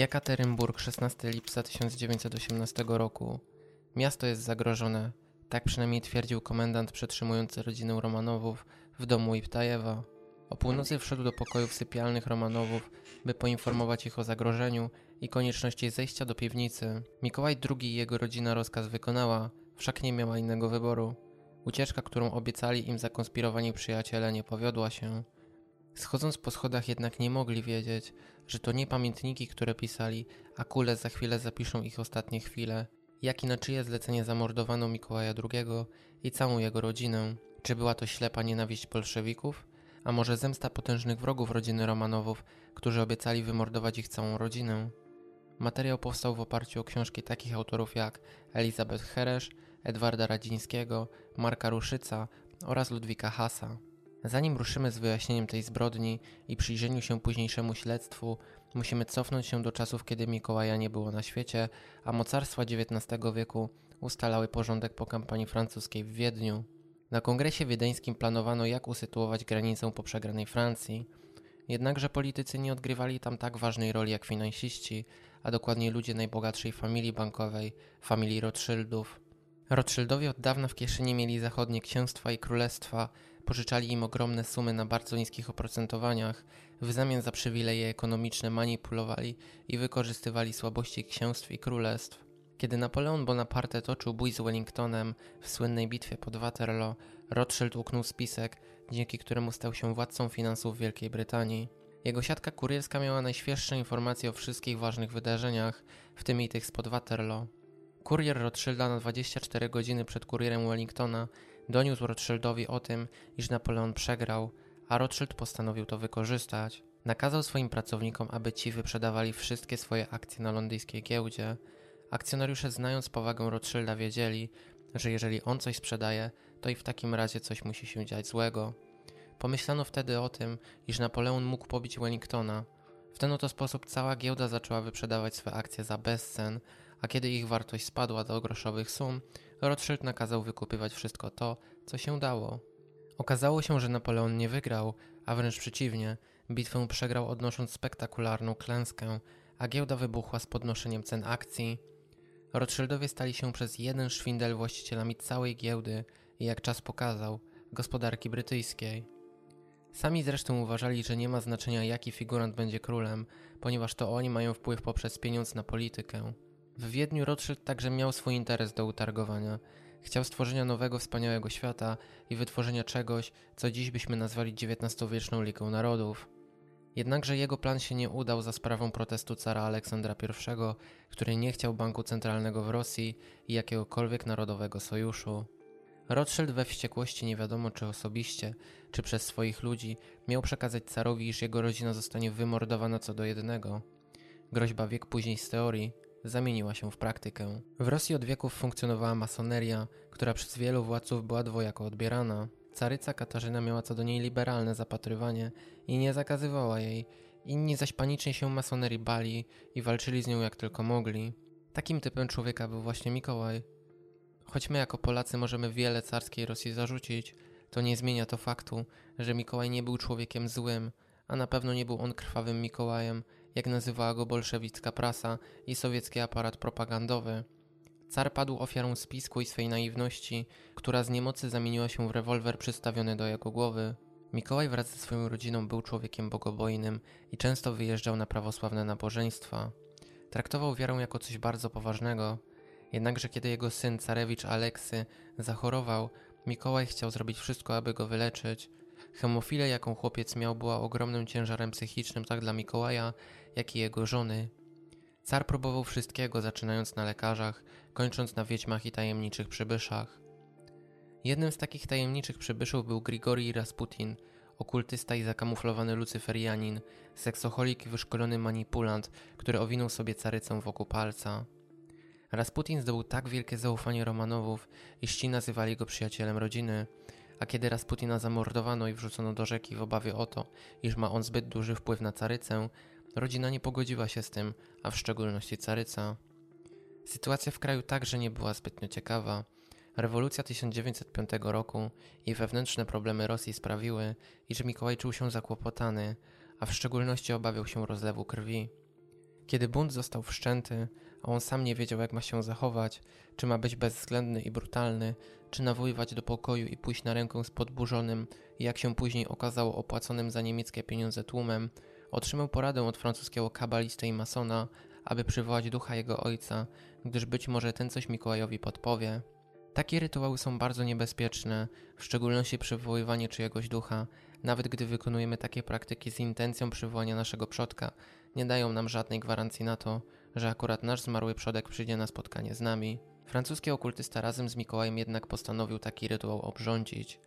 Jekaterynburg, 16 lipca 1918 roku. Miasto jest zagrożone. Tak przynajmniej twierdził komendant przetrzymujący rodzinę Romanowów w domu Iptajewa. O północy wszedł do pokojów sypialnych Romanowów, by poinformować ich o zagrożeniu i konieczności zejścia do piwnicy. Mikołaj II i jego rodzina rozkaz wykonała, wszak nie miała innego wyboru. Ucieczka, którą obiecali im zakonspirowani przyjaciele, nie powiodła się. Schodząc po schodach jednak nie mogli wiedzieć, że to nie pamiętniki, które pisali, a kule za chwilę zapiszą ich ostatnie chwile, jak i na czyje zlecenie zamordowano Mikołaja II i całą jego rodzinę. Czy była to ślepa nienawiść bolszewików? A może zemsta potężnych wrogów rodziny Romanowów, którzy obiecali wymordować ich całą rodzinę? Materiał powstał w oparciu o książki takich autorów jak Elizabeth Heresz, Edwarda Radzińskiego, Marka Ruszyca oraz Ludwika Hasa. Zanim ruszymy z wyjaśnieniem tej zbrodni i przyjrzeniu się późniejszemu śledztwu, musimy cofnąć się do czasów, kiedy Mikołaja nie było na świecie, a mocarstwa XIX wieku ustalały porządek po kampanii francuskiej w Wiedniu. Na kongresie wiedeńskim planowano, jak usytuować granicę po przegranej Francji. Jednakże politycy nie odgrywali tam tak ważnej roli jak finansiści, a dokładnie ludzie najbogatszej familii bankowej, familii Rothschildów. Rothschildowie od dawna w kieszeni mieli zachodnie księstwa i królestwa, pożyczali im ogromne sumy na bardzo niskich oprocentowaniach, w zamian za przywileje ekonomiczne manipulowali i wykorzystywali słabości księstw i królestw. Kiedy Napoleon Bonaparte toczył bój z Wellingtonem w słynnej bitwie pod Waterloo, Rothschild uknął spisek, dzięki któremu stał się władcą finansów Wielkiej Brytanii. Jego siatka kurierska miała najświeższe informacje o wszystkich ważnych wydarzeniach, w tym i tych spod Waterloo. Kurier Rothschilda na 24 godziny przed kurierem Wellingtona doniósł Rothschildowi o tym, iż Napoleon przegrał, a Rothschild postanowił to wykorzystać. Nakazał swoim pracownikom, aby ci wyprzedawali wszystkie swoje akcje na londyńskiej giełdzie. Akcjonariusze znając powagę Rothschilda wiedzieli, że jeżeli on coś sprzedaje, to i w takim razie coś musi się dziać złego. Pomyślano wtedy o tym, iż Napoleon mógł pobić Wellingtona. W ten oto sposób cała giełda zaczęła wyprzedawać swe akcje za bezcen, a kiedy ich wartość spadła do groszowych sum, Rothschild nakazał wykupywać wszystko to, co się dało. Okazało się, że Napoleon nie wygrał, a wręcz przeciwnie, bitwę przegrał odnosząc spektakularną klęskę, a giełda wybuchła z podnoszeniem cen akcji. Rothschildowie stali się przez jeden szwindel właścicielami całej giełdy i jak czas pokazał, gospodarki brytyjskiej. Sami zresztą uważali, że nie ma znaczenia jaki figurant będzie królem, ponieważ to oni mają wpływ poprzez pieniądz na politykę. W Wiedniu Rothschild także miał swój interes do utargowania. Chciał stworzenia nowego, wspaniałego świata i wytworzenia czegoś, co dziś byśmy nazwali XIX-wieczną Ligą Narodów. Jednakże jego plan się nie udał za sprawą protestu cara Aleksandra I, który nie chciał banku centralnego w Rosji i jakiegokolwiek narodowego sojuszu. Rothschild we wściekłości nie wiadomo czy osobiście, czy przez swoich ludzi miał przekazać carowi, iż jego rodzina zostanie wymordowana co do jednego. Groźba wiek później z teorii zamieniła się w praktykę. W Rosji od wieków funkcjonowała masoneria, która przez wielu władców była dwojako odbierana. Caryca Katarzyna miała co do niej liberalne zapatrywanie i nie zakazywała jej, inni zaś panicznie się masonerii bali i walczyli z nią jak tylko mogli. Takim typem człowieka był właśnie Mikołaj. Choć my jako Polacy możemy wiele carskiej Rosji zarzucić, to nie zmienia to faktu, że Mikołaj nie był człowiekiem złym, a na pewno nie był on krwawym Mikołajem, jak nazywała go bolszewicka prasa i sowiecki aparat propagandowy. Car padł ofiarą spisku i swej naiwności, która z niemocy zamieniła się w rewolwer przystawiony do jego głowy. Mikołaj wraz ze swoją rodziną był człowiekiem bogobojnym i często wyjeżdżał na prawosławne nabożeństwa. Traktował wiarę jako coś bardzo poważnego. Jednakże kiedy jego syn carewicz Aleksy zachorował, Mikołaj chciał zrobić wszystko, aby go wyleczyć. Hemofilia, jaką chłopiec miał, była ogromnym ciężarem psychicznym tak dla Mikołaja, jak i jego żony. Car próbował wszystkiego, zaczynając na lekarzach, kończąc na wiedźmach i tajemniczych przybyszach. Jednym z takich tajemniczych przybyszów był Grigori Rasputin, okultysta i zakamuflowany lucyferianin, seksoholik i wyszkolony manipulant, który owinął sobie carycę wokół palca. Rasputin zdobył tak wielkie zaufanie Romanowów, iż ci nazywali go przyjacielem rodziny, a kiedy Rasputina zamordowano i wrzucono do rzeki w obawie o to, iż ma on zbyt duży wpływ na carycę, rodzina nie pogodziła się z tym, a w szczególności caryca. Sytuacja w kraju także nie była zbytnio ciekawa. Rewolucja 1905 roku i wewnętrzne problemy Rosji sprawiły, iż Mikołaj czuł się zakłopotany, a w szczególności obawiał się rozlewu krwi. Kiedy bunt został wszczęty, a on sam nie wiedział, jak ma się zachować, czy ma być bezwzględny i brutalny, czy nawoływać do pokoju i pójść na rękę z podburzonym jak się później okazało opłaconym za niemieckie pieniądze tłumem, otrzymał poradę od francuskiego kabalisty i masona, aby przywołać ducha jego ojca, gdyż być może ten coś Mikołajowi podpowie. Takie rytuały są bardzo niebezpieczne, w szczególności przywoływanie czyjegoś ducha, nawet gdy wykonujemy takie praktyki z intencją przywołania naszego przodka, nie dają nam żadnej gwarancji na to, że akurat nasz zmarły przodek przyjdzie na spotkanie z nami. Francuski okultysta razem z Mikołajem jednak postanowił taki rytuał obrządzić.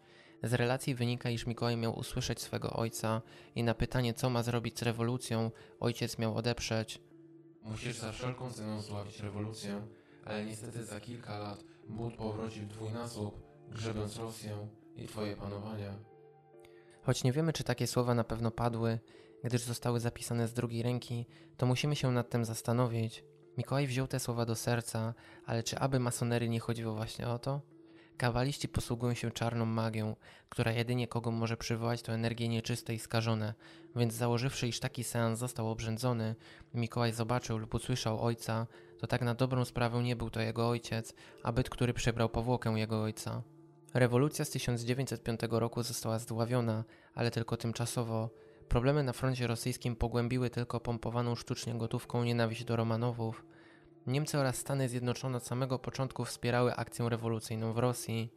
Z relacji wynika, iż Mikołaj miał usłyszeć swego ojca i na pytanie, co ma zrobić z rewolucją, ojciec miał odeprzeć. Musisz za wszelką cenę zławić rewolucję, ale niestety za kilka lat bunt powróci w dwójnasób, grzebiąc Rosję i twoje panowania. Choć nie wiemy, czy takie słowa na pewno padły, gdyż zostały zapisane z drugiej ręki, to musimy się nad tym zastanowić. Mikołaj wziął te słowa do serca, ale czy aby masonerii nie chodziło właśnie o to? Kawaliści posługują się czarną magią, która jedynie kogo może przywołać to energie nieczyste i skażone, więc założywszy, iż taki seans został obrzędzony, Mikołaj zobaczył lub usłyszał ojca, to tak na dobrą sprawę nie był to jego ojciec, a byt, który przebrał powłokę jego ojca. Rewolucja z 1905 roku została zdławiona, ale tylko tymczasowo. Problemy na froncie rosyjskim pogłębiły tylko pompowaną sztucznie gotówką nienawiść do Romanowów. Niemcy oraz Stany Zjednoczone od samego początku wspierały akcję rewolucyjną w Rosji.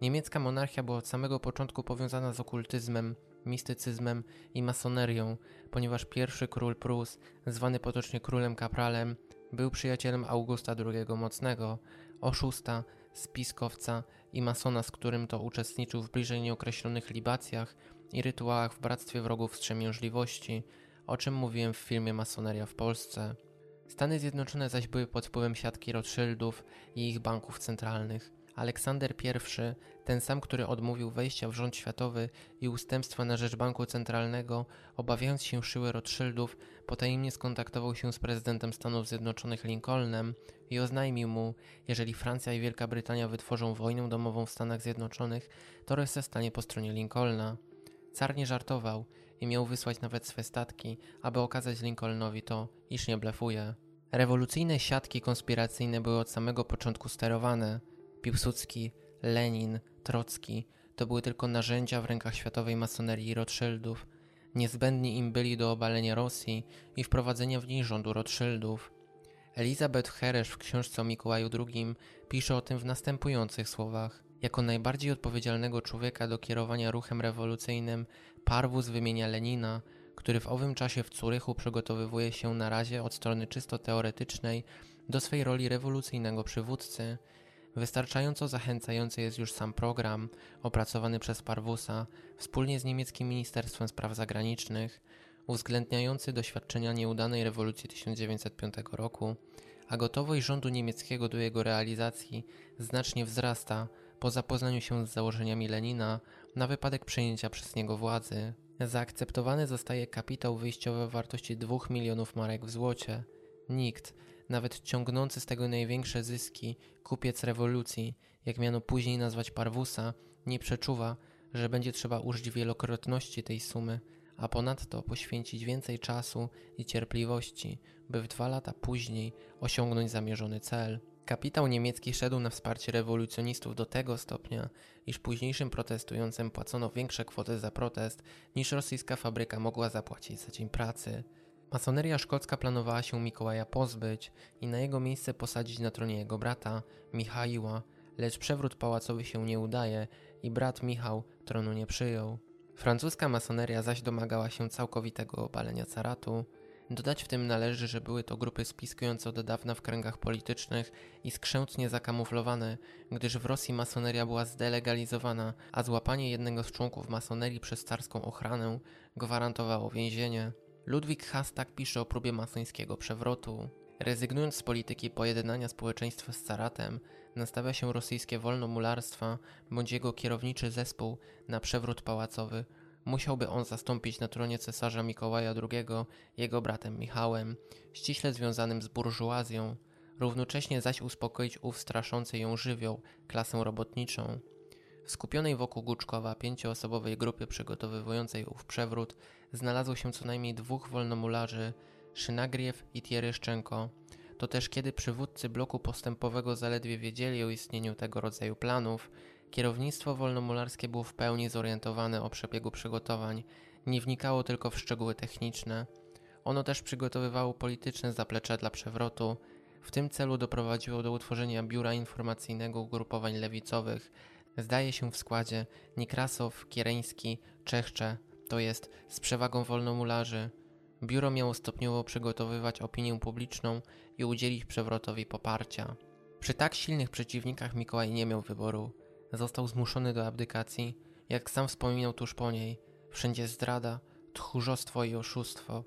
Niemiecka monarchia była od samego początku powiązana z okultyzmem, mistycyzmem i masonerią, ponieważ pierwszy król Prus, zwany potocznie królem kapralem, był przyjacielem Augusta II Mocnego, oszusta, spiskowca i masona, z którym to uczestniczył w bliżej nieokreślonych libacjach i rytuałach w Bractwie Wrogów Wstrzemięźliwości, o czym mówiłem w filmie Masoneria w Polsce. Stany Zjednoczone zaś były pod wpływem siatki Rothschildów i ich banków centralnych. Aleksander I, ten sam, który odmówił wejścia w rząd światowy i ustępstwa na rzecz Banku Centralnego, obawiając się szyły Rothschildów, potajemnie skontaktował się z prezydentem Stanów Zjednoczonych Lincolnem i oznajmił mu, jeżeli Francja i Wielka Brytania wytworzą wojnę domową w Stanach Zjednoczonych, to Rosja stanie po stronie Lincolna. Car nie żartował i miał wysłać nawet swe statki, aby okazać Lincolnowi to, iż nie blefuje. Rewolucyjne siatki konspiracyjne były od samego początku sterowane. Piłsudski, Lenin, Trocki to były tylko narzędzia w rękach światowej masonerii Rothschildów. Niezbędni im byli do obalenia Rosji i wprowadzenia w niej rządu Rothschildów. Elizabeth Heresz w książce o Mikołaju II pisze o tym w następujących słowach. Jako najbardziej odpowiedzialnego człowieka do kierowania ruchem rewolucyjnym Parwus wymienia Lenina, który w owym czasie w Curychu przygotowywuje się na razie od strony czysto teoretycznej do swej roli rewolucyjnego przywódcy. Wystarczająco zachęcający jest już sam program, opracowany przez Parwusa wspólnie z niemieckim Ministerstwem Spraw Zagranicznych, uwzględniający doświadczenia nieudanej rewolucji 1905 roku, a gotowość rządu niemieckiego do jego realizacji znacznie wzrasta po zapoznaniu się z założeniami Lenina na wypadek przejęcia przez niego władzy. Zaakceptowany zostaje kapitał wyjściowy w wartości 2 milionów marek w złocie. Nikt, nawet ciągnący z tego największe zyski, kupiec rewolucji, jak miano później nazwać Parwusa, nie przeczuwa, że będzie trzeba użyć wielokrotności tej sumy, a ponadto poświęcić więcej czasu i cierpliwości, by w dwa lata później osiągnąć zamierzony cel. Kapitał niemiecki szedł na wsparcie rewolucjonistów do tego stopnia, iż późniejszym protestującym płacono większe kwoty za protest niż rosyjska fabryka mogła zapłacić za dzień pracy. Masoneria szkocka planowała się Mikołaja pozbyć i na jego miejsce posadzić na tronie jego brata, Michaiła, lecz przewrót pałacowy się nie udaje i brat Michał tronu nie przyjął. Francuska masoneria zaś domagała się całkowitego obalenia caratu. Dodać w tym należy, że były to grupy spiskujące od dawna w kręgach politycznych i skrzętnie zakamuflowane, gdyż w Rosji masoneria była zdelegalizowana, a złapanie jednego z członków masonerii przez carską ochranę gwarantowało więzienie. Ludwik Haas tak pisze o próbie masońskiego przewrotu. Rezygnując z polityki pojednania społeczeństwa z caratem, nastawia się rosyjskie wolnomularstwa bądź jego kierowniczy zespół na przewrót pałacowy. Musiałby on zastąpić na tronie cesarza Mikołaja II jego bratem Michałem, ściśle związanym z burżuazją, równocześnie zaś uspokoić ów straszący ją żywioł, klasę robotniczą. W skupionej wokół Guczkowa pięcioosobowej grupy przygotowywującej ów przewrót znalazło się co najmniej dwóch wolnomularzy, Szynagriew i Tieryszczenko. To też kiedy przywódcy bloku postępowego zaledwie wiedzieli o istnieniu tego rodzaju planów, kierownictwo wolnomularskie było w pełni zorientowane o przebiegu przygotowań, nie wnikało tylko w szczegóły techniczne. Ono też przygotowywało polityczne zaplecze dla przewrotu. W tym celu doprowadziło do utworzenia biura informacyjnego ugrupowań lewicowych. Zdaje się w składzie Nikrasow, Kiereński, Czechcze, to jest z przewagą wolnomularzy. Biuro miało stopniowo przygotowywać opinię publiczną i udzielić przewrotowi poparcia. Przy tak silnych przeciwnikach Mikołaj nie miał wyboru. Został zmuszony do abdykacji, jak sam wspominał tuż po niej. Wszędzie zdrada, tchórzostwo i oszustwo.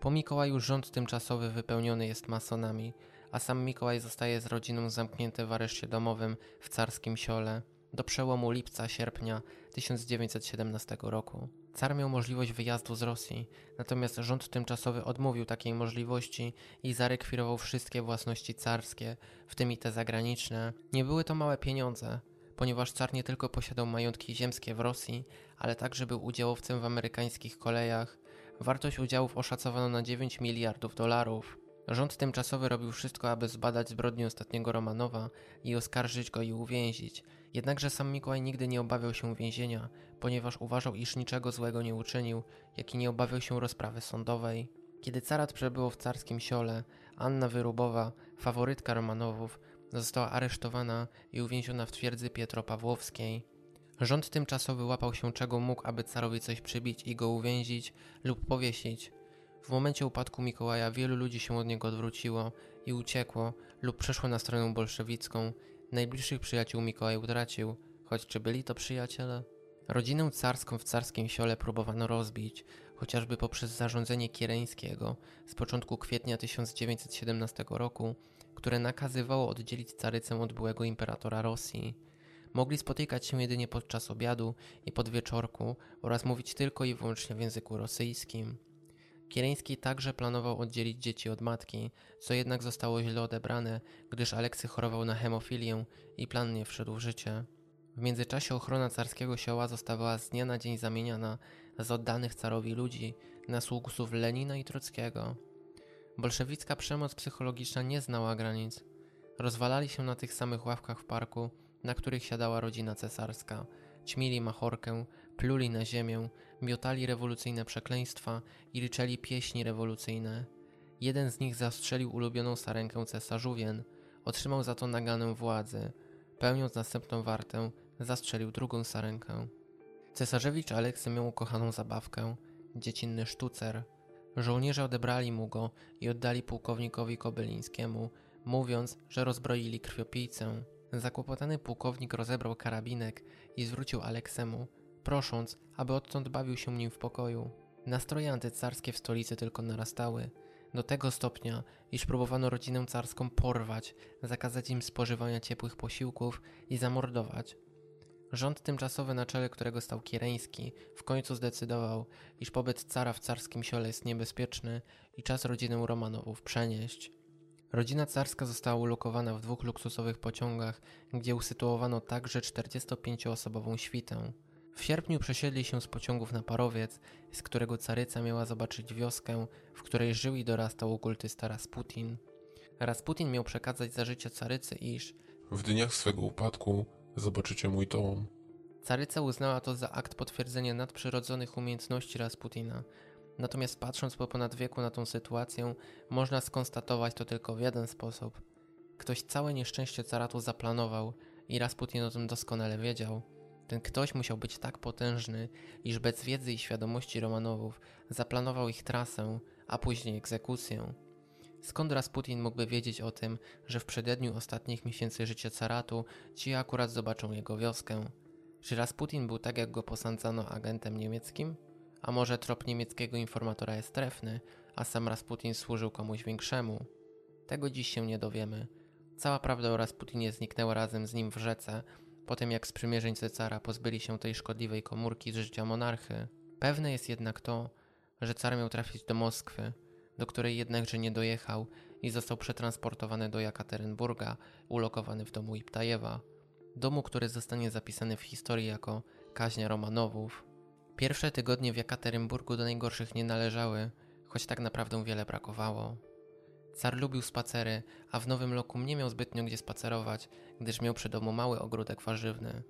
Po Mikołaju rząd tymczasowy wypełniony jest masonami, a sam Mikołaj zostaje z rodziną zamknięty w areszcie domowym w carskim siole do przełomu lipca-sierpnia 1917 roku. Car miał możliwość wyjazdu z Rosji, natomiast rząd tymczasowy odmówił takiej możliwości i zarekwirował wszystkie własności carskie, w tym i te zagraniczne. Nie były to małe pieniądze, ponieważ car nie tylko posiadał majątki ziemskie w Rosji, ale także był udziałowcem w amerykańskich kolejach. Wartość udziałów oszacowano na 9 miliardów dolarów. Rząd tymczasowy robił wszystko, aby zbadać zbrodnię ostatniego Romanowa i oskarżyć go i uwięzić. Jednakże sam Mikołaj nigdy nie obawiał się więzienia, ponieważ uważał, iż niczego złego nie uczynił, jak i nie obawiał się rozprawy sądowej. Kiedy carat przebyło w carskim siole, Anna Wyrubowa, faworytka Romanowów, została aresztowana i uwięziona w twierdzy Pietropawłowskiej. Rząd tymczasowy łapał się czego mógł, aby carowi coś przybić i go uwięzić lub powiesić. W momencie upadku Mikołaja wielu ludzi się od niego odwróciło i uciekło lub przeszło na stronę bolszewicką. Najbliższych przyjaciół Mikołaj utracił, choć czy byli to przyjaciele? Rodzinę carską w carskim siole próbowano rozbić, chociażby poprzez zarządzenie Kiereńskiego z początku kwietnia 1917 roku, które nakazywało oddzielić carycę od byłego imperatora Rosji. Mogli spotykać się jedynie podczas obiadu i podwieczorku oraz mówić tylko i wyłącznie w języku rosyjskim. Kiereński także planował oddzielić dzieci od matki, co jednak zostało źle odebrane, gdyż Aleksy chorował na hemofilię i plan nie wszedł w życie. W międzyczasie ochrona carskiego sioła zostawała z dnia na dzień zamieniana z oddanych carowi ludzi na sługusów Lenina i Trockiego. Bolszewicka przemoc psychologiczna nie znała granic. Rozwalali się na tych samych ławkach w parku, na których siadała rodzina cesarska. Ćmili machorkę, pluli na ziemię, miotali rewolucyjne przekleństwa i ryczeli pieśni rewolucyjne. Jeden z nich zastrzelił ulubioną sarenkę cesarzówien, otrzymał za to naganę władzy. Pełniąc następną wartę, zastrzelił drugą sarenkę. Cesarzewicz Aleksy miał ukochaną zabawkę, dziecinny sztucer. Żołnierze odebrali mu go i oddali pułkownikowi Kobylińskiemu, mówiąc, że rozbroili krwiopijcę. Zakłopotany pułkownik rozebrał karabinek i zwrócił Aleksemu, prosząc, aby odtąd bawił się nim w pokoju. Nastroje antycarskie w stolicy tylko narastały, do tego stopnia, iż próbowano rodzinę carską porwać, zakazać im spożywania ciepłych posiłków i zamordować. Rząd tymczasowy, na czele którego stał Kiereński, w końcu zdecydował, iż pobyt cara w carskim siole jest niebezpieczny i czas rodzinę Romanowów przenieść. Rodzina carska została ulokowana w dwóch luksusowych pociągach, gdzie usytuowano także 45-osobową świtę. W sierpniu przesiedli się z pociągów na parowiec, z którego caryca miała zobaczyć wioskę, w której żył i dorastał okultysta Rasputin. Rasputin miał przekazać za życie carycy, iż W dniach swego upadku zobaczycie mój dom. Caryca uznała to za akt potwierdzenia nadprzyrodzonych umiejętności Rasputina. Natomiast patrząc po ponad wieku na tą sytuację, można skonstatować to tylko w jeden sposób. Ktoś całe nieszczęście caratu zaplanował i Rasputin o tym doskonale wiedział. Ten ktoś musiał być tak potężny, iż bez wiedzy i świadomości Romanowów zaplanował ich trasę, a później egzekucję. Skąd Rasputin mógłby wiedzieć o tym, że w przededniu ostatnich miesięcy życia caratu ci akurat zobaczą jego wioskę? Czy Rasputin był tak jak go posądzano agentem niemieckim? A może trop niemieckiego informatora jest trefny, a sam Rasputin służył komuś większemu? Tego dziś się nie dowiemy. Cała prawda o Rasputinie zniknęła razem z nim w rzece, po tym jak sprzymierzeń Cezara pozbyli się tej szkodliwej komórki z życia monarchy. Pewne jest jednak to, że car miał trafić do Moskwy, do której jednakże nie dojechał i został przetransportowany do Jakaterynburga, ulokowany w domu Iptajewa, domu, który zostanie zapisany w historii jako kaźnia Romanowów. Pierwsze tygodnie w Jakaterynburgu do najgorszych nie należały, choć tak naprawdę wiele brakowało. Car lubił spacery, a w Nowym Roku nie miał zbytnio gdzie spacerować, gdyż miał przy domu mały ogródek warzywny.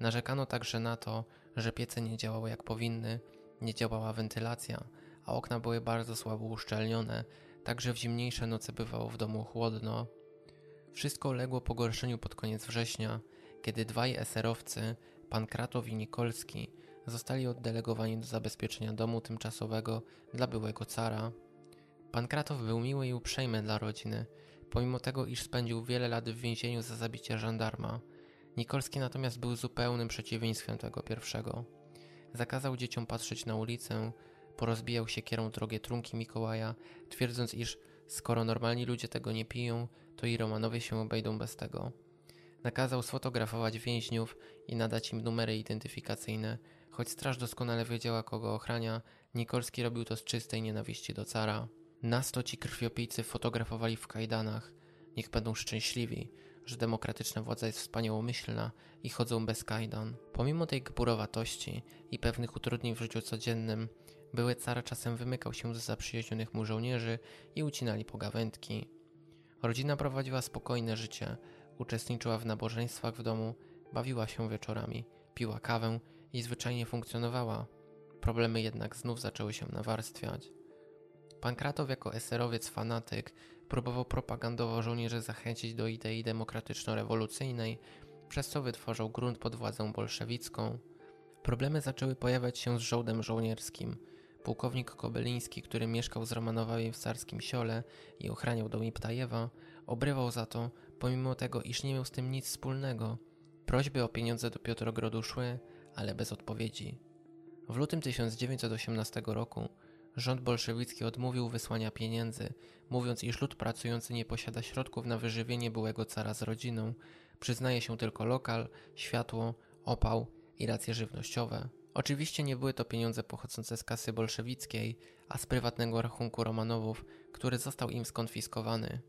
Narzekano także na to, że piece nie działały jak powinny, nie działała wentylacja, a okna były bardzo słabo uszczelnione, także w zimniejsze noce bywało w domu chłodno. Wszystko uległo pogorszeniu pod koniec września, kiedy dwaj eserowcy, pan Kratow i Nikolski, zostali oddelegowani do zabezpieczenia domu tymczasowego dla byłego cara. Pan Kratow był miły i uprzejmy dla rodziny, pomimo tego, iż spędził wiele lat w więzieniu za zabicie żandarma. Nikolski natomiast był zupełnym przeciwieństwem tego pierwszego. Zakazał dzieciom patrzeć na ulicę, porozbijał siekierą drogie trunki Mikołaja, twierdząc, iż skoro normalni ludzie tego nie piją, to i Romanowie się obejdą bez tego. Nakazał sfotografować więźniów i nadać im numery identyfikacyjne. Choć straż doskonale wiedziała, kogo ochrania, Nikolski robił to z czystej nienawiści do cara. Nasto ci krwiopijcy fotografowali w kajdanach. Niech będą szczęśliwi, że demokratyczna władza jest wspaniałomyślna i chodzą bez kajdan. Pomimo tej gburowatości i pewnych utrudnień w życiu codziennym, były car czasem wymykał się ze zaprzyjaźnionych mu żołnierzy i ucinali pogawędki. Rodzina prowadziła spokojne życie, uczestniczyła w nabożeństwach w domu, bawiła się wieczorami, piła kawę i zwyczajnie funkcjonowała. Problemy jednak znów zaczęły się nawarstwiać. Pankratow jako eserowiec fanatyk próbował propagandowo żołnierzy zachęcić do idei demokratyczno-rewolucyjnej, przez co wytworzył grunt pod władzę bolszewicką. Problemy zaczęły pojawiać się z żołdem żołnierskim. Pułkownik Kobeliński, który mieszkał z Romanowami w carskim siole i ochraniał dom Iptajewa, obrywał za to, pomimo tego, iż nie miał z tym nic wspólnego. Prośby o pieniądze do Piotrogrodu szły, ale bez odpowiedzi. W lutym 1918 roku rząd bolszewicki odmówił wysłania pieniędzy, mówiąc, iż lud pracujący nie posiada środków na wyżywienie byłego cara z rodziną, przyznaje się tylko lokal, światło, opał i racje żywnościowe. Oczywiście nie były to pieniądze pochodzące z kasy bolszewickiej, a z prywatnego rachunku Romanowów, który został im skonfiskowany.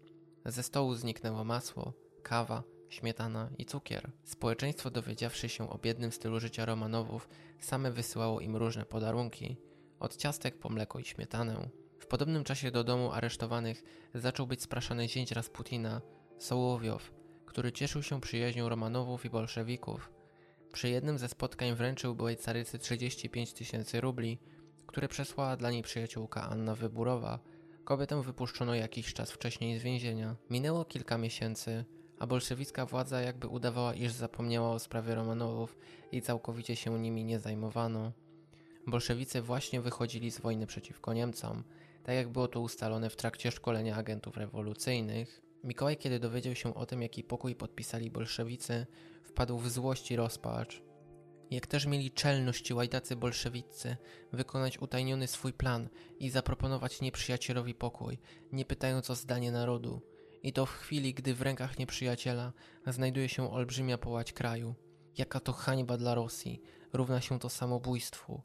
Ze stołu zniknęło masło, kawa, śmietana i cukier. Społeczeństwo dowiedziawszy się o biednym stylu życia Romanowów, same wysyłało im różne podarunki, od ciastek po mleko i śmietanę. W podobnym czasie do domu aresztowanych zaczął być spraszany zięć Rasputina, Sołowiow, który cieszył się przyjaźnią Romanowów i bolszewików. Przy jednym ze spotkań wręczył byłej carycy 35 tysięcy rubli, które przesłała dla niej przyjaciółka Anna Wyburowa. Kobietę wypuszczono jakiś czas wcześniej z więzienia. Minęło kilka miesięcy, a bolszewicka władza jakby udawała, iż zapomniała o sprawie Romanowów i całkowicie się nimi nie zajmowano. Bolszewicy właśnie wychodzili z wojny przeciwko Niemcom, tak jak było to ustalone w trakcie szkolenia agentów rewolucyjnych. Mikołaj, kiedy dowiedział się o tym, jaki pokój podpisali bolszewicy, wpadł w złość i rozpacz. Jak też mieli czelność łajdacy bolszewicy wykonać utajniony swój plan i zaproponować nieprzyjacielowi pokój, nie pytając o zdanie narodu. I to w chwili, gdy w rękach nieprzyjaciela znajduje się olbrzymia połać kraju. Jaka to hańba dla Rosji, równa się to samobójstwu.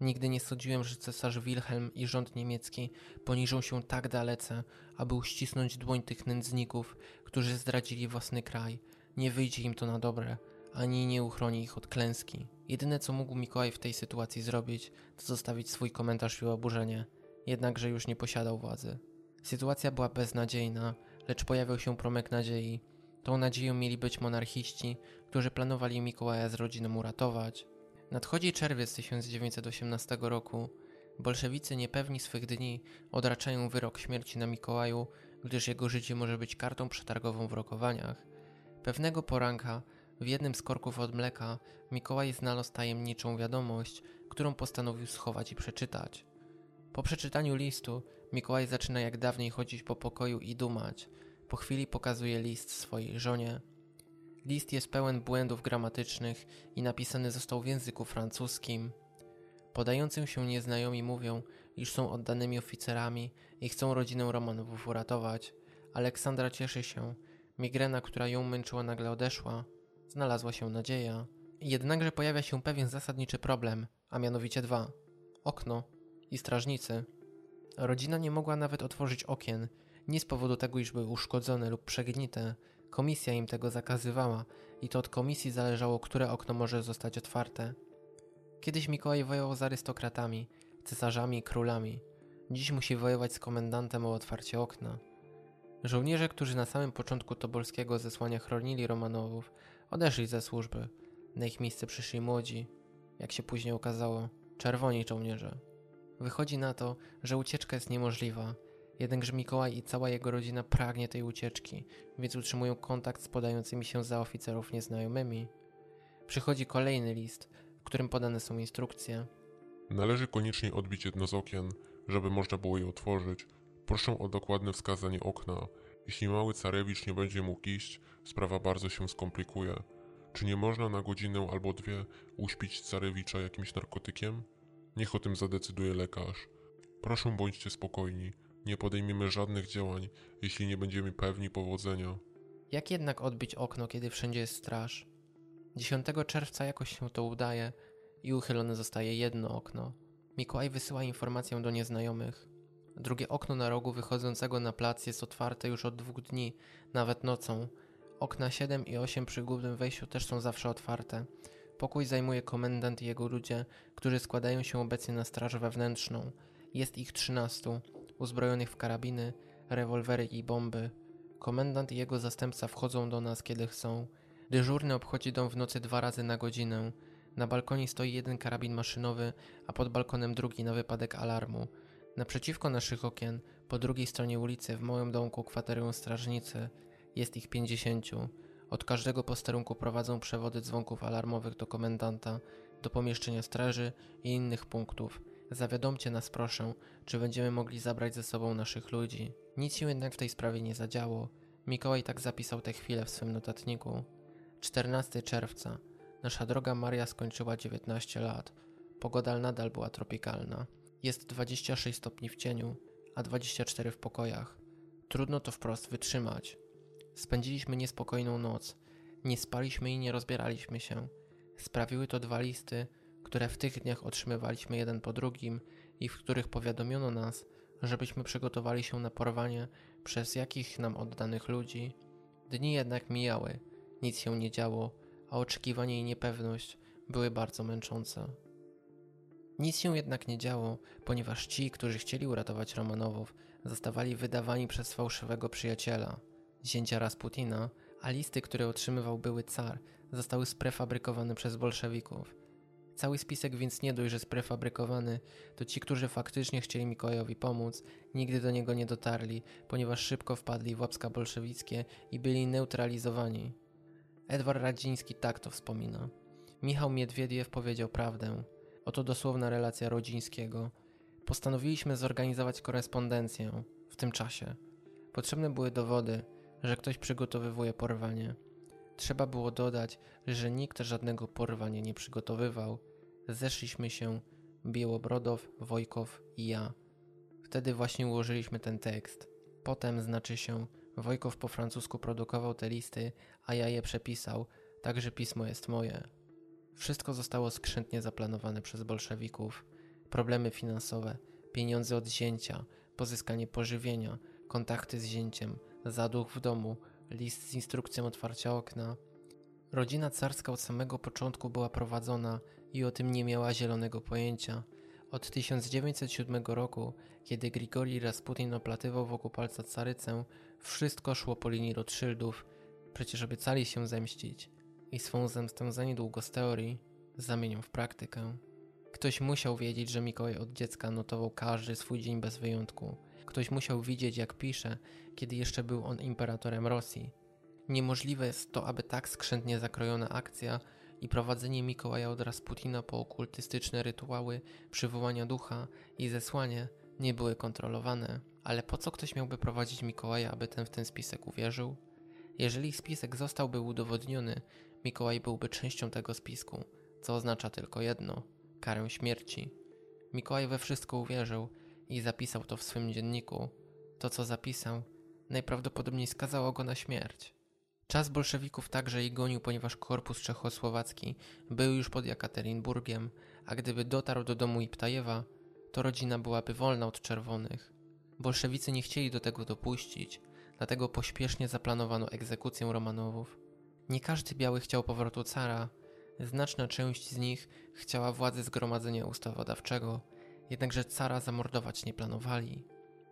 Nigdy nie sądziłem, że cesarz Wilhelm i rząd niemiecki poniżą się tak dalece, aby uścisnąć dłoń tych nędzników, którzy zdradzili własny kraj. Nie wyjdzie im to na dobre, ani nie uchroni ich od klęski. Jedyne co mógł Mikołaj w tej sytuacji zrobić, to zostawić swój komentarz i oburzenie, jednakże już nie posiadał władzy. Sytuacja była beznadziejna, lecz pojawił się promyk nadziei. Tą nadzieją mieli być monarchiści, którzy planowali Mikołaja z rodziną uratować. Nadchodzi czerwiec 1918 roku. Bolszewicy niepewni swych dni odraczają wyrok śmierci na Mikołaju, gdyż jego życie może być kartą przetargową w rokowaniach. Pewnego poranka w jednym z korków od mleka Mikołaj znalazł tajemniczą wiadomość, którą postanowił schować i przeczytać. Po przeczytaniu listu Mikołaj zaczyna jak dawniej chodzić po pokoju i dumać. Po chwili pokazuje list swojej żonie. List jest pełen błędów gramatycznych i napisany został w języku francuskim. Podającym się nieznajomi mówią, iż są oddanymi oficerami i chcą rodzinę Romanowów uratować. Aleksandra cieszy się. Migrena, która ją męczyła, nagle odeszła. Znalazła się nadzieja. Jednakże pojawia się pewien zasadniczy problem, a mianowicie dwa: okno i strażnicy. Rodzina nie mogła nawet otworzyć okien, nie z powodu tego, iż były uszkodzone lub przegnite, Komisja im tego zakazywała i to od komisji zależało, które okno może zostać otwarte. Kiedyś Mikołaj wojował z arystokratami, cesarzami i królami. Dziś musi wojować z komendantem o otwarcie okna. Żołnierze, którzy na samym początku tobolskiego zesłania chronili Romanowów, odeszli ze służby. Na ich miejsce przyszli młodzi, jak się później okazało, czerwoni żołnierze. Wychodzi na to, że ucieczka jest niemożliwa, jednakże Mikołaj i cała jego rodzina pragnie tej ucieczki, więc utrzymują kontakt z podającymi się za oficerów nieznajomymi. Przychodzi kolejny list, w którym podane są instrukcje. Należy koniecznie odbić jedno z okien, żeby można było je otworzyć. Proszę o dokładne wskazanie okna. Jeśli mały carewicz nie będzie mógł iść, sprawa bardzo się skomplikuje. Czy nie można na godzinę albo dwie uśpić carewicza jakimś narkotykiem? Niech o tym zadecyduje lekarz. Proszę bądźcie spokojni. Nie podejmiemy żadnych działań, jeśli nie będziemy pewni powodzenia. Jak jednak odbić okno, kiedy wszędzie jest straż? 10 czerwca jakoś się to udaje i uchylone zostaje jedno okno. Mikołaj wysyła informację do nieznajomych. Drugie okno na rogu wychodzącego na plac jest otwarte już od dwóch dni, nawet nocą. Okna 7 i 8 przy głównym wejściu też są zawsze otwarte. Pokój zajmuje komendant i jego ludzie, którzy składają się obecnie na straż wewnętrzną. Jest ich 13, uzbrojonych w karabiny, rewolwery i bomby. Komendant i jego zastępca wchodzą do nas, kiedy chcą. Dyżurny obchodzi dom w nocy dwa razy na godzinę. Na balkonie stoi jeden karabin maszynowy, a pod balkonem drugi na wypadek alarmu. Naprzeciwko naszych okien, po drugiej stronie ulicy, w małym domku kwaterują strażnicy. Jest ich pięćdziesięciu. Od każdego posterunku prowadzą przewody dzwonków alarmowych do komendanta, do pomieszczenia straży i innych punktów. Zawiadomcie nas proszę, czy będziemy mogli zabrać ze sobą naszych ludzi. Nic się jednak w tej sprawie nie zadziało. Mikołaj tak zapisał tę chwilę w swym notatniku. 14 czerwca. Nasza droga Maria skończyła 19 lat. Pogoda nadal była tropikalna. Jest 26 stopni w cieniu, a 24 w pokojach. Trudno to wprost wytrzymać. Spędziliśmy niespokojną noc. Nie spaliśmy i nie rozbieraliśmy się. Sprawiły to dwa listy, które w tych dniach otrzymywaliśmy jeden po drugim i w których powiadomiono nas, żebyśmy przygotowali się na porwanie przez jakich nam oddanych ludzi. Dni jednak mijały, nic się nie działo, a oczekiwanie i niepewność były bardzo męczące. Nic się jednak nie działo, ponieważ ci, którzy chcieli uratować Romanowów, zostawali wydawani przez fałszywego przyjaciela, zięcia Rasputina, a listy, które otrzymywał były car, zostały sprefabrykowane przez bolszewików. Cały spisek więc nie dość, że sprefabrykowany, to ci, którzy faktycznie chcieli Mikołajowi pomóc, nigdy do niego nie dotarli, ponieważ szybko wpadli w łapska bolszewickie i byli neutralizowani. Edward Radziński tak to wspomina. Michał Miedwiediew powiedział prawdę. Oto dosłowna relacja Rodzińskiego. Postanowiliśmy zorganizować korespondencję w tym czasie. Potrzebne były dowody, że ktoś przygotowywuje porwanie. Trzeba było dodać, że nikt żadnego porwania nie przygotowywał. Zeszliśmy się Białobrodow, Wojkow i ja. Wtedy właśnie ułożyliśmy ten tekst. Potem znaczy się Wojkow po francusku produkował te listy, a ja je przepisał, także pismo jest moje. Wszystko zostało skrzętnie zaplanowane przez bolszewików. Problemy finansowe, pieniądze od zięcia, pozyskanie pożywienia, kontakty z zięciem, zaduch w domu, list z instrukcją otwarcia okna. Rodzina carska od samego początku była prowadzona i o tym nie miała zielonego pojęcia. Od 1907 roku, kiedy Grigori Rasputin oplatywał wokół palca carycę, wszystko szło po linii Rothschildów, przecież obiecali się zemścić i swą zemstę za niedługo z teorii zamienią w praktykę. Ktoś musiał wiedzieć, że Mikołaj od dziecka notował każdy swój dzień bez wyjątku. Ktoś musiał widzieć, jak pisze, kiedy jeszcze był on imperatorem Rosji. Niemożliwe jest to, aby tak skrzętnie zakrojona akcja i prowadzenie Mikołaja od Rasputina po okultystyczne rytuały przywołania ducha i zesłanie nie były kontrolowane. Ale po co ktoś miałby prowadzić Mikołaja, aby ten w ten spisek uwierzył? Jeżeli spisek zostałby udowodniony, Mikołaj byłby częścią tego spisku, co oznacza tylko jedno karę śmierci. Mikołaj we wszystko uwierzył i zapisał to w swym dzienniku. To, co zapisał, najprawdopodobniej skazało go na śmierć. Czas bolszewików także i gonił, ponieważ korpus czechosłowacki był już pod Jekaterinburgiem, a gdyby dotarł do domu Iptajewa, to rodzina byłaby wolna od czerwonych. Bolszewicy nie chcieli do tego dopuścić, dlatego pośpiesznie zaplanowano egzekucję Romanowów. Nie każdy biały chciał powrotu cara, znaczna część z nich chciała władzy zgromadzenia ustawodawczego, jednakże cara zamordować nie planowali.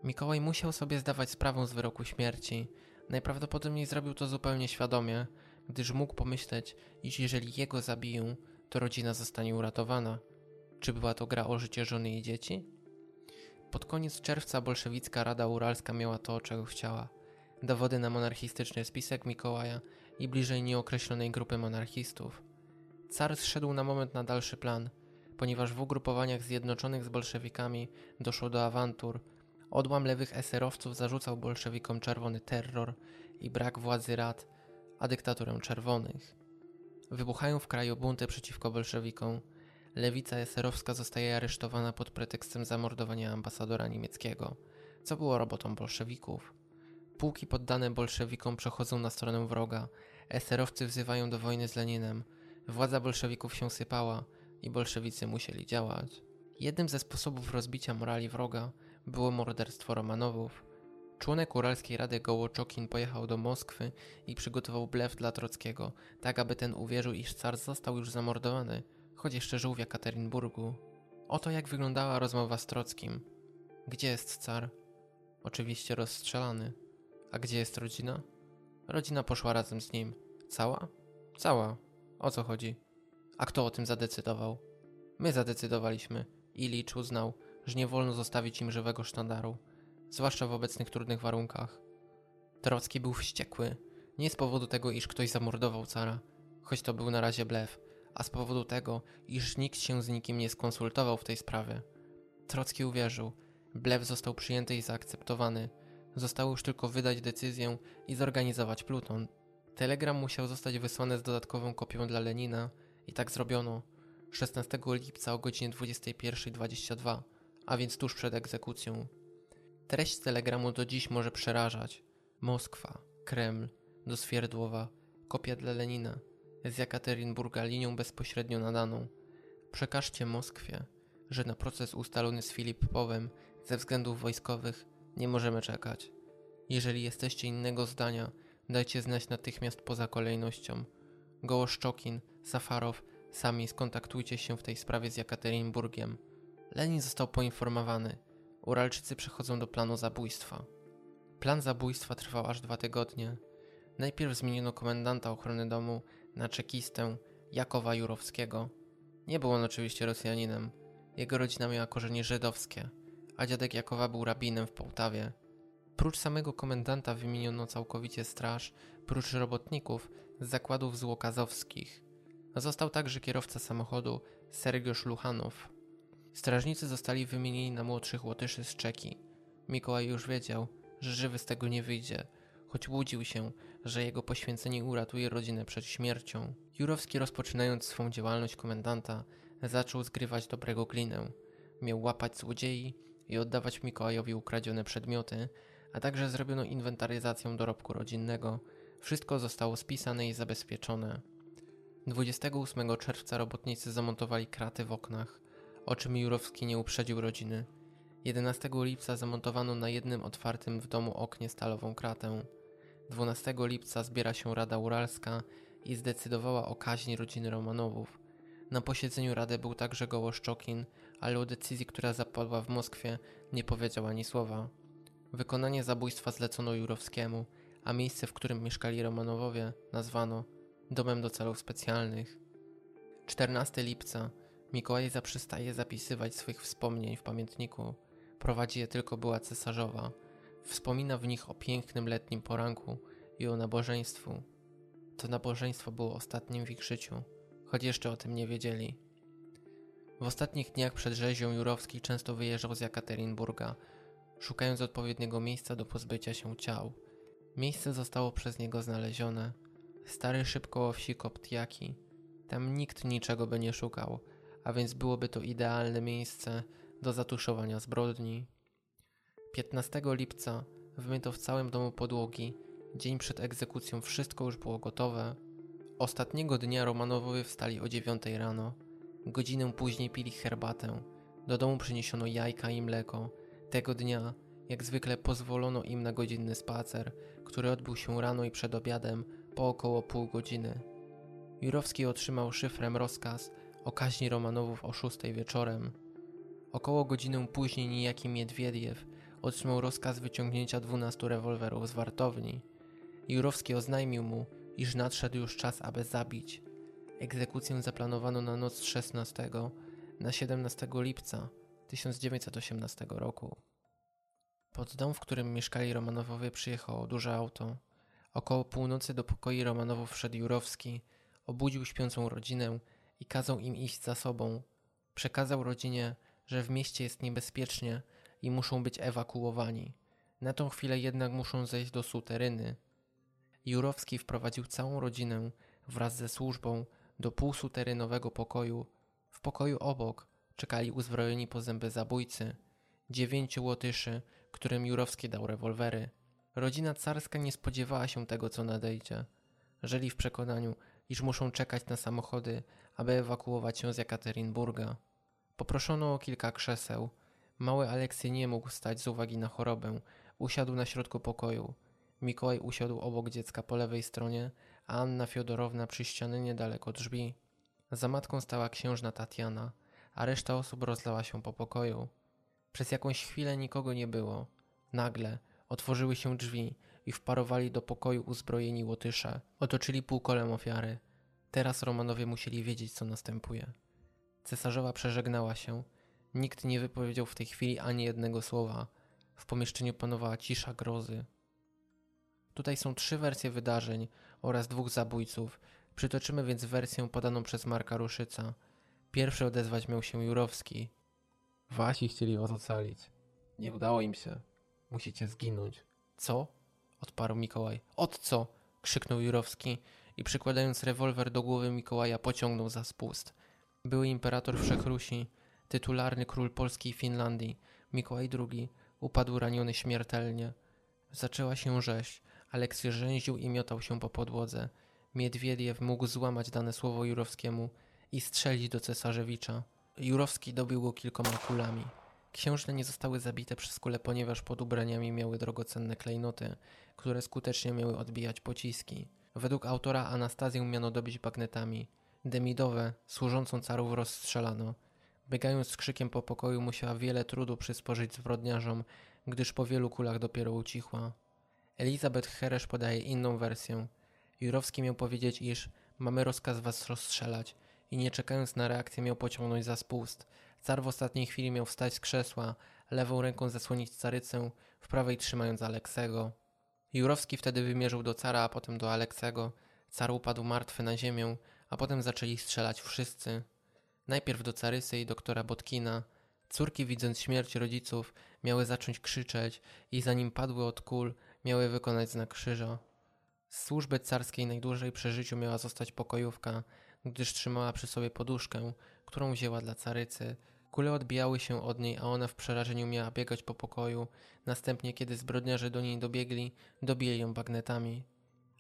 Mikołaj musiał sobie zdawać sprawę z wyroku śmierci. Najprawdopodobniej zrobił to zupełnie świadomie, gdyż mógł pomyśleć, iż jeżeli jego zabiją, to rodzina zostanie uratowana. Czy była to gra o życie żony i dzieci? Pod koniec czerwca bolszewicka Rada Uralska miała to, czego chciała. Dowody na monarchistyczny spisek Mikołaja i bliżej nieokreślonej grupy monarchistów. Car zszedł na moment na dalszy plan, ponieważ w ugrupowaniach zjednoczonych z bolszewikami doszło do awantur. Odłam lewych eserowców zarzucał bolszewikom czerwony terror i brak władzy rad, a dyktaturę czerwonych. Wybuchają w kraju bunty przeciwko bolszewikom. Lewica eserowska zostaje aresztowana pod pretekstem zamordowania ambasadora niemieckiego, co było robotą bolszewików. Pułki poddane bolszewikom przechodzą na stronę wroga. Eserowcy wzywają do wojny z Leninem. Władza bolszewików się sypała i bolszewicy musieli działać. Jednym ze sposobów rozbicia morali wroga było morderstwo Romanowów. Członek Uralskiej Rady Gołoczokin pojechał do Moskwy i przygotował blef dla Trockiego, tak aby ten uwierzył, iż car został już zamordowany, choć jeszcze żył w Jekaterynburgu. Oto jak wyglądała rozmowa z Trockim. Gdzie jest car? Oczywiście rozstrzelany. A gdzie jest rodzina? Rodzina poszła razem z nim. Cała? Cała. O co chodzi? A kto o tym zadecydował? My zadecydowaliśmy. Ilicz uznał, że nie wolno zostawić im żywego sztandaru, zwłaszcza w obecnych trudnych warunkach. Trocki był wściekły, nie z powodu tego, iż ktoś zamordował cara, choć to był na razie blef, a z powodu tego, iż nikt się z nikim nie skonsultował w tej sprawie. Trocki uwierzył, blef został przyjęty i zaakceptowany, zostało już tylko wydać decyzję i zorganizować pluton. Telegram musiał zostać wysłany z dodatkową kopią dla Lenina i tak zrobiono 16 lipca o godzinie 21.22, a więc tuż przed egzekucją. Treść telegramu do dziś może przerażać. Moskwa, Kreml, do Swierdłowa, kopia dla Lenina, z Jekaterynburga linią bezpośrednio nadaną. Przekażcie Moskwie, że na proces ustalony z Filipowem ze względów wojskowych nie możemy czekać. Jeżeli jesteście innego zdania, dajcie znać natychmiast poza kolejnością. Gołoszczokin, Safarow, sami skontaktujcie się w tej sprawie z Jekaterynburgiem. Lenin został poinformowany. Uralczycy przechodzą do planu zabójstwa. Plan zabójstwa trwał aż dwa tygodnie. Najpierw zmieniono komendanta ochrony domu na czekistę Jakowa Jurowskiego. Nie był on oczywiście Rosjaninem. Jego rodzina miała korzenie żydowskie, a dziadek Jakowa był rabinem w Połtawie. Prócz samego komendanta wymieniono całkowicie straż, prócz robotników z zakładów złokazowskich. Został także kierowca samochodu Sergiusz Luchanow. Strażnicy zostali wymienieni na młodszych Łotyszy z Czeki. Mikołaj już wiedział, że żywy z tego nie wyjdzie, choć łudził się, że jego poświęcenie uratuje rodzinę przed śmiercią. Jurowski rozpoczynając swą działalność komendanta, zaczął zgrywać dobrego glinę. Miał łapać złodziei i oddawać Mikołajowi ukradzione przedmioty, a także zrobiono inwentaryzację dorobku rodzinnego. Wszystko zostało spisane i zabezpieczone. 28 czerwca robotnicy zamontowali kraty w oknach, o czym Jurowski nie uprzedził rodziny. 11 lipca zamontowano na jednym otwartym w domu oknie stalową kratę. 12 lipca zbiera się Rada Uralska i zdecydowała o kaźni rodziny Romanowów. Na posiedzeniu Rady był także Gołoszczokin, ale o decyzji, która zapadła w Moskwie, nie powiedział ani słowa. Wykonanie zabójstwa zlecono Jurowskiemu, a miejsce, w którym mieszkali Romanowowie, nazwano domem do celów specjalnych. 14 lipca Mikołaj zaprzestaje zapisywać swych wspomnień w pamiętniku. Prowadzi je tylko była cesarzowa. Wspomina w nich o pięknym letnim poranku i o nabożeństwu. To nabożeństwo było ostatnim w ich życiu, choć jeszcze o tym nie wiedzieli. W ostatnich dniach przed rzezią Jurowski często wyjeżdżał z Jekaterynburga, szukając odpowiedniego miejsca do pozbycia się ciał. Miejsce zostało przez niego znalezione. Stary szybko wsi Koptiaki. Tam nikt niczego by nie szukał, a więc byłoby to idealne miejsce do zatuszowania zbrodni. 15 lipca wymyto w całym domu podłogi. Dzień przed egzekucją wszystko już było gotowe. Ostatniego dnia Romanowowie wstali o 9 rano. Godzinę później pili herbatę. Do domu przyniesiono jajka i mleko. Tego dnia, jak zwykle, pozwolono im na godzinny spacer, który odbył się rano i przed obiadem po około pół godziny. Jurowski otrzymał szyfrem rozkaz o kaźni Romanowów o szóstej wieczorem. Około godzinę później niejaki Miedwiediew otrzymał rozkaz wyciągnięcia 12 rewolwerów z wartowni. Jurowski oznajmił mu, iż nadszedł już czas, aby zabić. Egzekucję zaplanowano na noc z 16 na 17 lipca 1918 roku. Pod dom, w którym mieszkali Romanowowie, przyjechało duże auto. Około północy do pokoi Romanowów wszedł Jurowski, obudził śpiącą rodzinę i kazał im iść za sobą. Przekazał rodzinie, że w mieście jest niebezpiecznie i muszą być ewakuowani. Na tą chwilę jednak muszą zejść do suteryny. Jurowski wprowadził całą rodzinę wraz ze służbą do półsuterynowego pokoju. W pokoju obok czekali uzbrojeni po zęby zabójcy, dziewięciu łotyszy, którym Jurowski dał rewolwery. Rodzina carska nie spodziewała się tego, co nadejdzie. Żyli w przekonaniu, iż muszą czekać na samochody, aby ewakuować się z Jekaterinburga. Poproszono o kilka krzeseł. Mały Aleksy nie mógł stać z uwagi na chorobę. Usiadł na środku pokoju. Mikołaj usiadł obok dziecka po lewej stronie, a Anna Fiodorowna przy ścianie niedaleko drzwi. Za matką stała księżna Tatiana, a reszta osób rozlała się po pokoju. Przez jakąś chwilę nikogo nie było. Nagle otworzyły się drzwi i wparowali do pokoju uzbrojeni łotysze. Otoczyli półkolem ofiary. Teraz Romanowie musieli wiedzieć, co następuje. Cesarzowa przeżegnała się. Nikt nie wypowiedział w tej chwili ani jednego słowa. W pomieszczeniu panowała cisza grozy. Tutaj są trzy wersje wydarzeń oraz dwóch zabójców. Przytoczymy więc wersję podaną przez Marka Ruszyca. Pierwszy odezwać miał się Jurowski. Wasi chcieli was ocalić. Nie udało im się. Musicie zginąć. Co? Odparł Mikołaj. Od co? krzyknął Jurowski i przykładając rewolwer do głowy Mikołaja pociągnął za spust. Były imperator Wszechrusi, tytularny król Polski i Finlandii, Mikołaj II, upadł raniony śmiertelnie. Zaczęła się rzeź. Aleksy rzęził i miotał się po podłodze. Miedwiediew mógł złamać dane słowo Jurowskiemu i strzelić do cesarzewicza. Jurowski dobił go kilkoma kulami. Księżne nie zostały zabite przez kule, ponieważ pod ubraniami miały drogocenne klejnoty, które skutecznie miały odbijać pociski. Według autora Anastazję miano dobić bagnetami. Demidowe, służącą carów rozstrzelano. Biegając z krzykiem po pokoju musiała wiele trudu przysporzyć zbrodniarzom, gdyż po wielu kulach dopiero ucichła. Elizabeth Heresz podaje inną wersję. Jurowski miał powiedzieć, iż mamy rozkaz was rozstrzelać i nie czekając na reakcję miał pociągnąć za spust. Car w ostatniej chwili miał wstać z krzesła, lewą ręką zasłonić carycę, w prawej trzymając Aleksego. Jurowski wtedy wymierzył do cara, a potem do Aleksego. Car upadł martwy na ziemię, a potem zaczęli strzelać wszyscy. Najpierw do Carysy i doktora Botkina. Córki, widząc śmierć rodziców, miały zacząć krzyczeć i zanim padły od kul, miały wykonać znak krzyża. Z służby carskiej najdłużej przy życiu miała zostać pokojówka, gdyż trzymała przy sobie poduszkę, którą wzięła dla carycy. Kule odbijały się od niej, a ona w przerażeniu miała biegać po pokoju. Następnie, kiedy zbrodniarze do niej dobiegli, dobili ją bagnetami.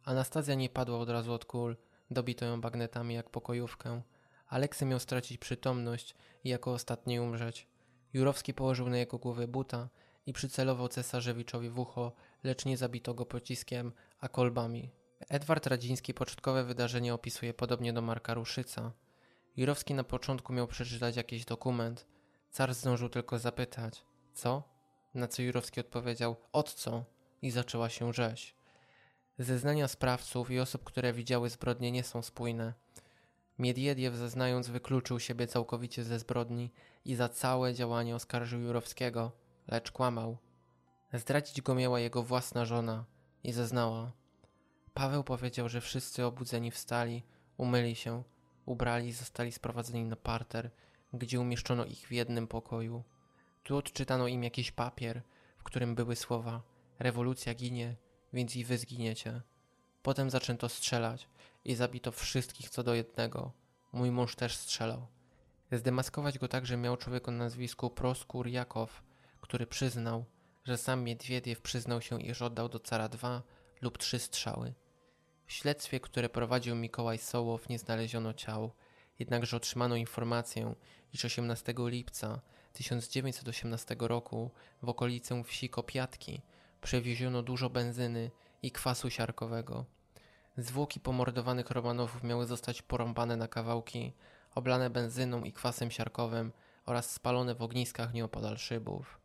Anastazja nie padła od razu od kul, dobito ją bagnetami jak pokojówkę. Aleksy miał stracić przytomność i jako ostatni umrzeć. Jurowski położył na jego głowę buta i przycelował cesarzewiczowi w ucho, lecz nie zabito go pociskiem, a kolbami. Edward Radziński początkowe wydarzenie opisuje podobnie do Marka Ruszyca. Jurowski na początku miał przeczytać jakiś dokument. Car zdążył tylko zapytać, co? Na co Jurowski odpowiedział, od co? I zaczęła się rzeź. Zeznania sprawców i osób, które widziały zbrodnie nie są spójne. Miedwiediew zeznając wykluczył siebie całkowicie ze zbrodni i za całe działanie oskarżył Jurowskiego, lecz kłamał. Zdradzić go miała jego własna żona i zeznała. Paweł powiedział, że wszyscy obudzeni wstali, umyli się, ubrali zostali sprowadzeni na parter, gdzie umieszczono ich w jednym pokoju. Tu odczytano im jakiś papier, w którym były słowa rewolucja ginie, więc i wy zginiecie. Potem zaczęto strzelać i zabito wszystkich co do jednego. Mój mąż też strzelał. Zdemaskować go także miał człowiek o nazwisku Proskur Jakow, który przyznał, że sam Miedwiediew przyznał się, iż oddał do cara dwa lub trzy strzały. W śledztwie, które prowadził Mikołaj Sołow, nie znaleziono ciał, jednakże otrzymano informację, iż 18 lipca 1918 roku w okolicę wsi Kopiatki przewieziono dużo benzyny i kwasu siarkowego. Zwłoki pomordowanych Romanowów miały zostać porąbane na kawałki, oblane benzyną i kwasem siarkowym oraz spalone w ogniskach nieopodal szybów.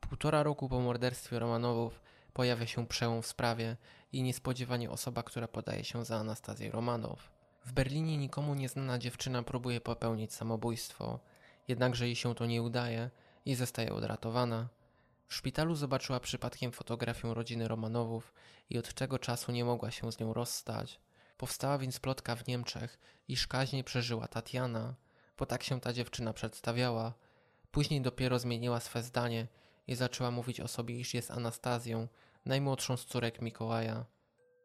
Półtora roku po morderstwie Romanowów pojawia się przełom w sprawie i niespodziewanie osoba, która podaje się za Anastazję Romanow. W Berlinie nikomu nieznana dziewczyna próbuje popełnić samobójstwo, jednakże jej się to nie udaje i zostaje odratowana. W szpitalu zobaczyła przypadkiem fotografię rodziny Romanowów i od tego czasu nie mogła się z nią rozstać. Powstała więc plotka w Niemczech, iż kaźnie przeżyła Tatiana, bo tak się ta dziewczyna przedstawiała. Później dopiero zmieniła swe zdanie i zaczęła mówić o sobie, iż jest Anastazją, najmłodszą z córek Mikołaja.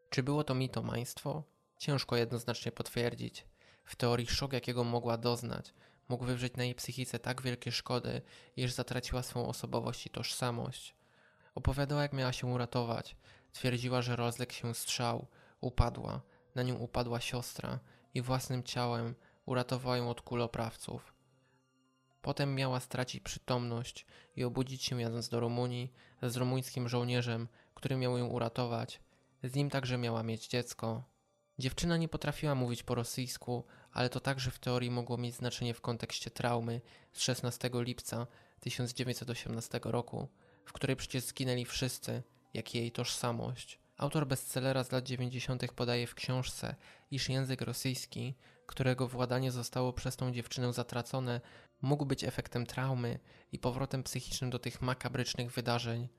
Czy było to mitomaństwo? Ciężko jednoznacznie potwierdzić. W teorii szok, jakiego mogła doznać, mógł wywrzeć na jej psychice tak wielkie szkody, iż zatraciła swą osobowość i tożsamość. Opowiadała, jak miała się uratować. Twierdziła, że rozległ się strzał, upadła, na nią upadła siostra i własnym ciałem uratowała ją od kuloprawców. Potem miała stracić przytomność i obudzić się jadąc do Rumunii z rumuńskim żołnierzem, który miał ją uratować. Z nim także miała mieć dziecko. Dziewczyna nie potrafiła mówić po rosyjsku, ale to także w teorii mogło mieć znaczenie w kontekście traumy z 16 lipca 1918 roku, w której przecież zginęli wszyscy, jak i jej tożsamość. Autor bestsellera z lat 90. podaje w książce, iż język rosyjski, którego władanie zostało przez tą dziewczynę zatracone, mógł być efektem traumy i powrotem psychicznym do tych makabrycznych wydarzeń.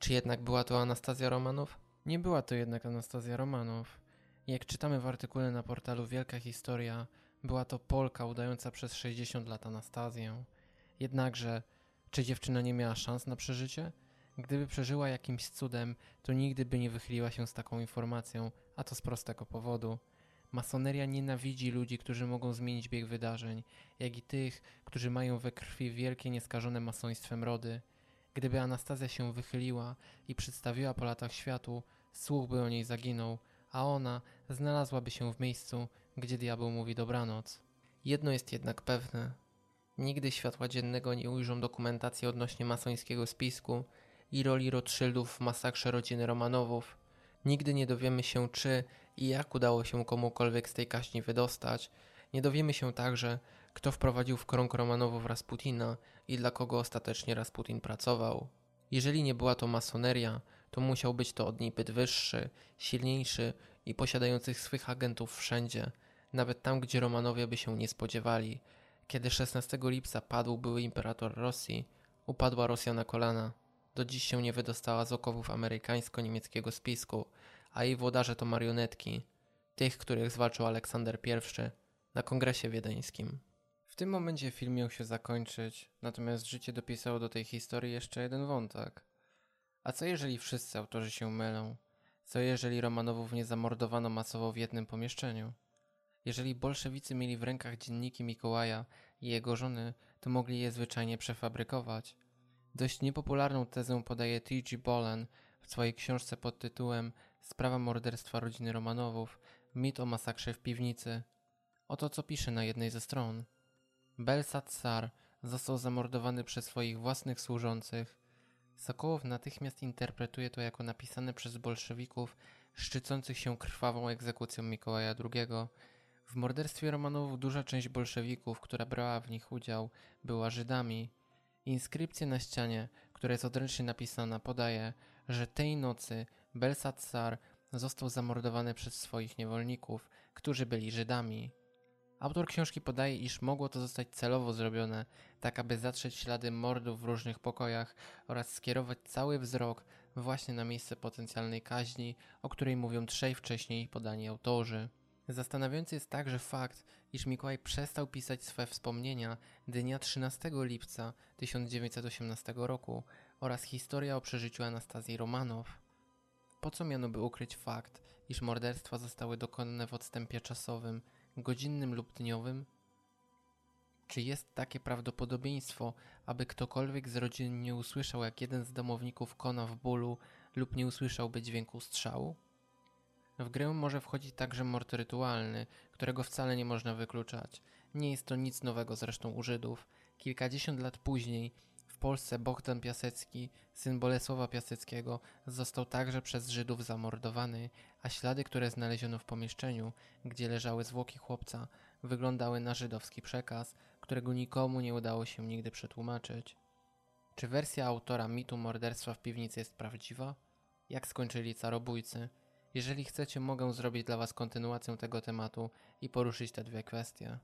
Czy jednak była to Anastazja Romanow? Nie była to jednak Anastazja Romanow. Jak czytamy w artykule na portalu Wielka Historia, była to Polka udająca przez 60 lat Anastazję. Jednakże, czy dziewczyna nie miała szans na przeżycie? Gdyby przeżyła jakimś cudem, to nigdy by nie wychyliła się z taką informacją, a to z prostego powodu. Masoneria nienawidzi ludzi, którzy mogą zmienić bieg wydarzeń, jak i tych, którzy mają we krwi wielkie nieskażone masoństwem rody. Gdyby Anastazja się wychyliła i przedstawiła po latach światu, słuch by o niej zaginął, a ona znalazłaby się w miejscu, gdzie diabeł mówi dobranoc. Jedno jest jednak pewne. Nigdy światła dziennego nie ujrzą dokumentacji odnośnie masońskiego spisku i roli Rothschildów w masakrze rodziny Romanowów. Nigdy nie dowiemy się, czy i jak udało się komukolwiek z tej kaźni wydostać. Nie dowiemy się także, kto wprowadził w krąg Romanowów Rasputina i dla kogo ostatecznie Rasputin pracował. Jeżeli nie była to masoneria, to musiał być to od niej byt wyższy, silniejszy i posiadających swych agentów wszędzie, nawet tam, gdzie Romanowie by się nie spodziewali. Kiedy 16 lipca padł były imperator Rosji, upadła Rosja na kolana. Do dziś się nie wydostała z okowów amerykańsko-niemieckiego spisku, a jej włodarze to marionetki, tych, których zwalczył Aleksander I na kongresie wiedeńskim. Tym momencie film miał się zakończyć, natomiast życie dopisało do tej historii jeszcze jeden wątek. A co jeżeli wszyscy autorzy się mylą? Co jeżeli Romanowów nie zamordowano masowo w jednym pomieszczeniu? Jeżeli bolszewicy mieli w rękach dzienniki Mikołaja i jego żony, to mogli je zwyczajnie przefabrykować. Dość niepopularną tezę podaje T.G. Bolen w swojej książce pod tytułem Sprawa morderstwa rodziny Romanowów, mit o masakrze w piwnicy. Oto co pisze na jednej ze stron. Belsat Sar został zamordowany przez swoich własnych służących. Sokołow natychmiast interpretuje to jako napisane przez bolszewików szczycących się krwawą egzekucją Mikołaja II. W morderstwie Romanowów duża część bolszewików, która brała w nich udział, była Żydami. Inskrypcja na ścianie, która jest odręcznie napisana, podaje, że tej nocy Belsat Sar został zamordowany przez swoich niewolników, którzy byli Żydami. Autor książki podaje, iż mogło to zostać celowo zrobione, tak aby zatrzeć ślady mordów w różnych pokojach oraz skierować cały wzrok właśnie na miejsce potencjalnej kaźni, o której mówią trzej wcześniej podani autorzy. Zastanawiający jest także fakt, iż Mikołaj przestał pisać swe wspomnienia dnia 13 lipca 1918 roku oraz historia o przeżyciu Anastazji Romanow. Po co miano by ukryć fakt, iż morderstwa zostały dokonane w odstępie czasowym, godzinnym lub dniowym? Czy jest takie prawdopodobieństwo, aby ktokolwiek z rodziny nie usłyszał, jak jeden z domowników kona w bólu lub nie usłyszałby dźwięku strzału? W grę może wchodzić także mord rytualny, którego wcale nie można wykluczać. Nie jest to nic nowego zresztą u Żydów. Kilkadziesiąt lat później Polsce Bogdan Piasecki, syn Bolesława Piaseckiego, został także przez Żydów zamordowany, a ślady, które znaleziono w pomieszczeniu, gdzie leżały zwłoki chłopca, wyglądały na żydowski przekaz, którego nikomu nie udało się nigdy przetłumaczyć. Czy wersja autora mitu morderstwa w piwnicy jest prawdziwa? Jak skończyli carobójcy? Jeżeli chcecie, mogę zrobić dla Was kontynuację tego tematu i poruszyć te dwie kwestie.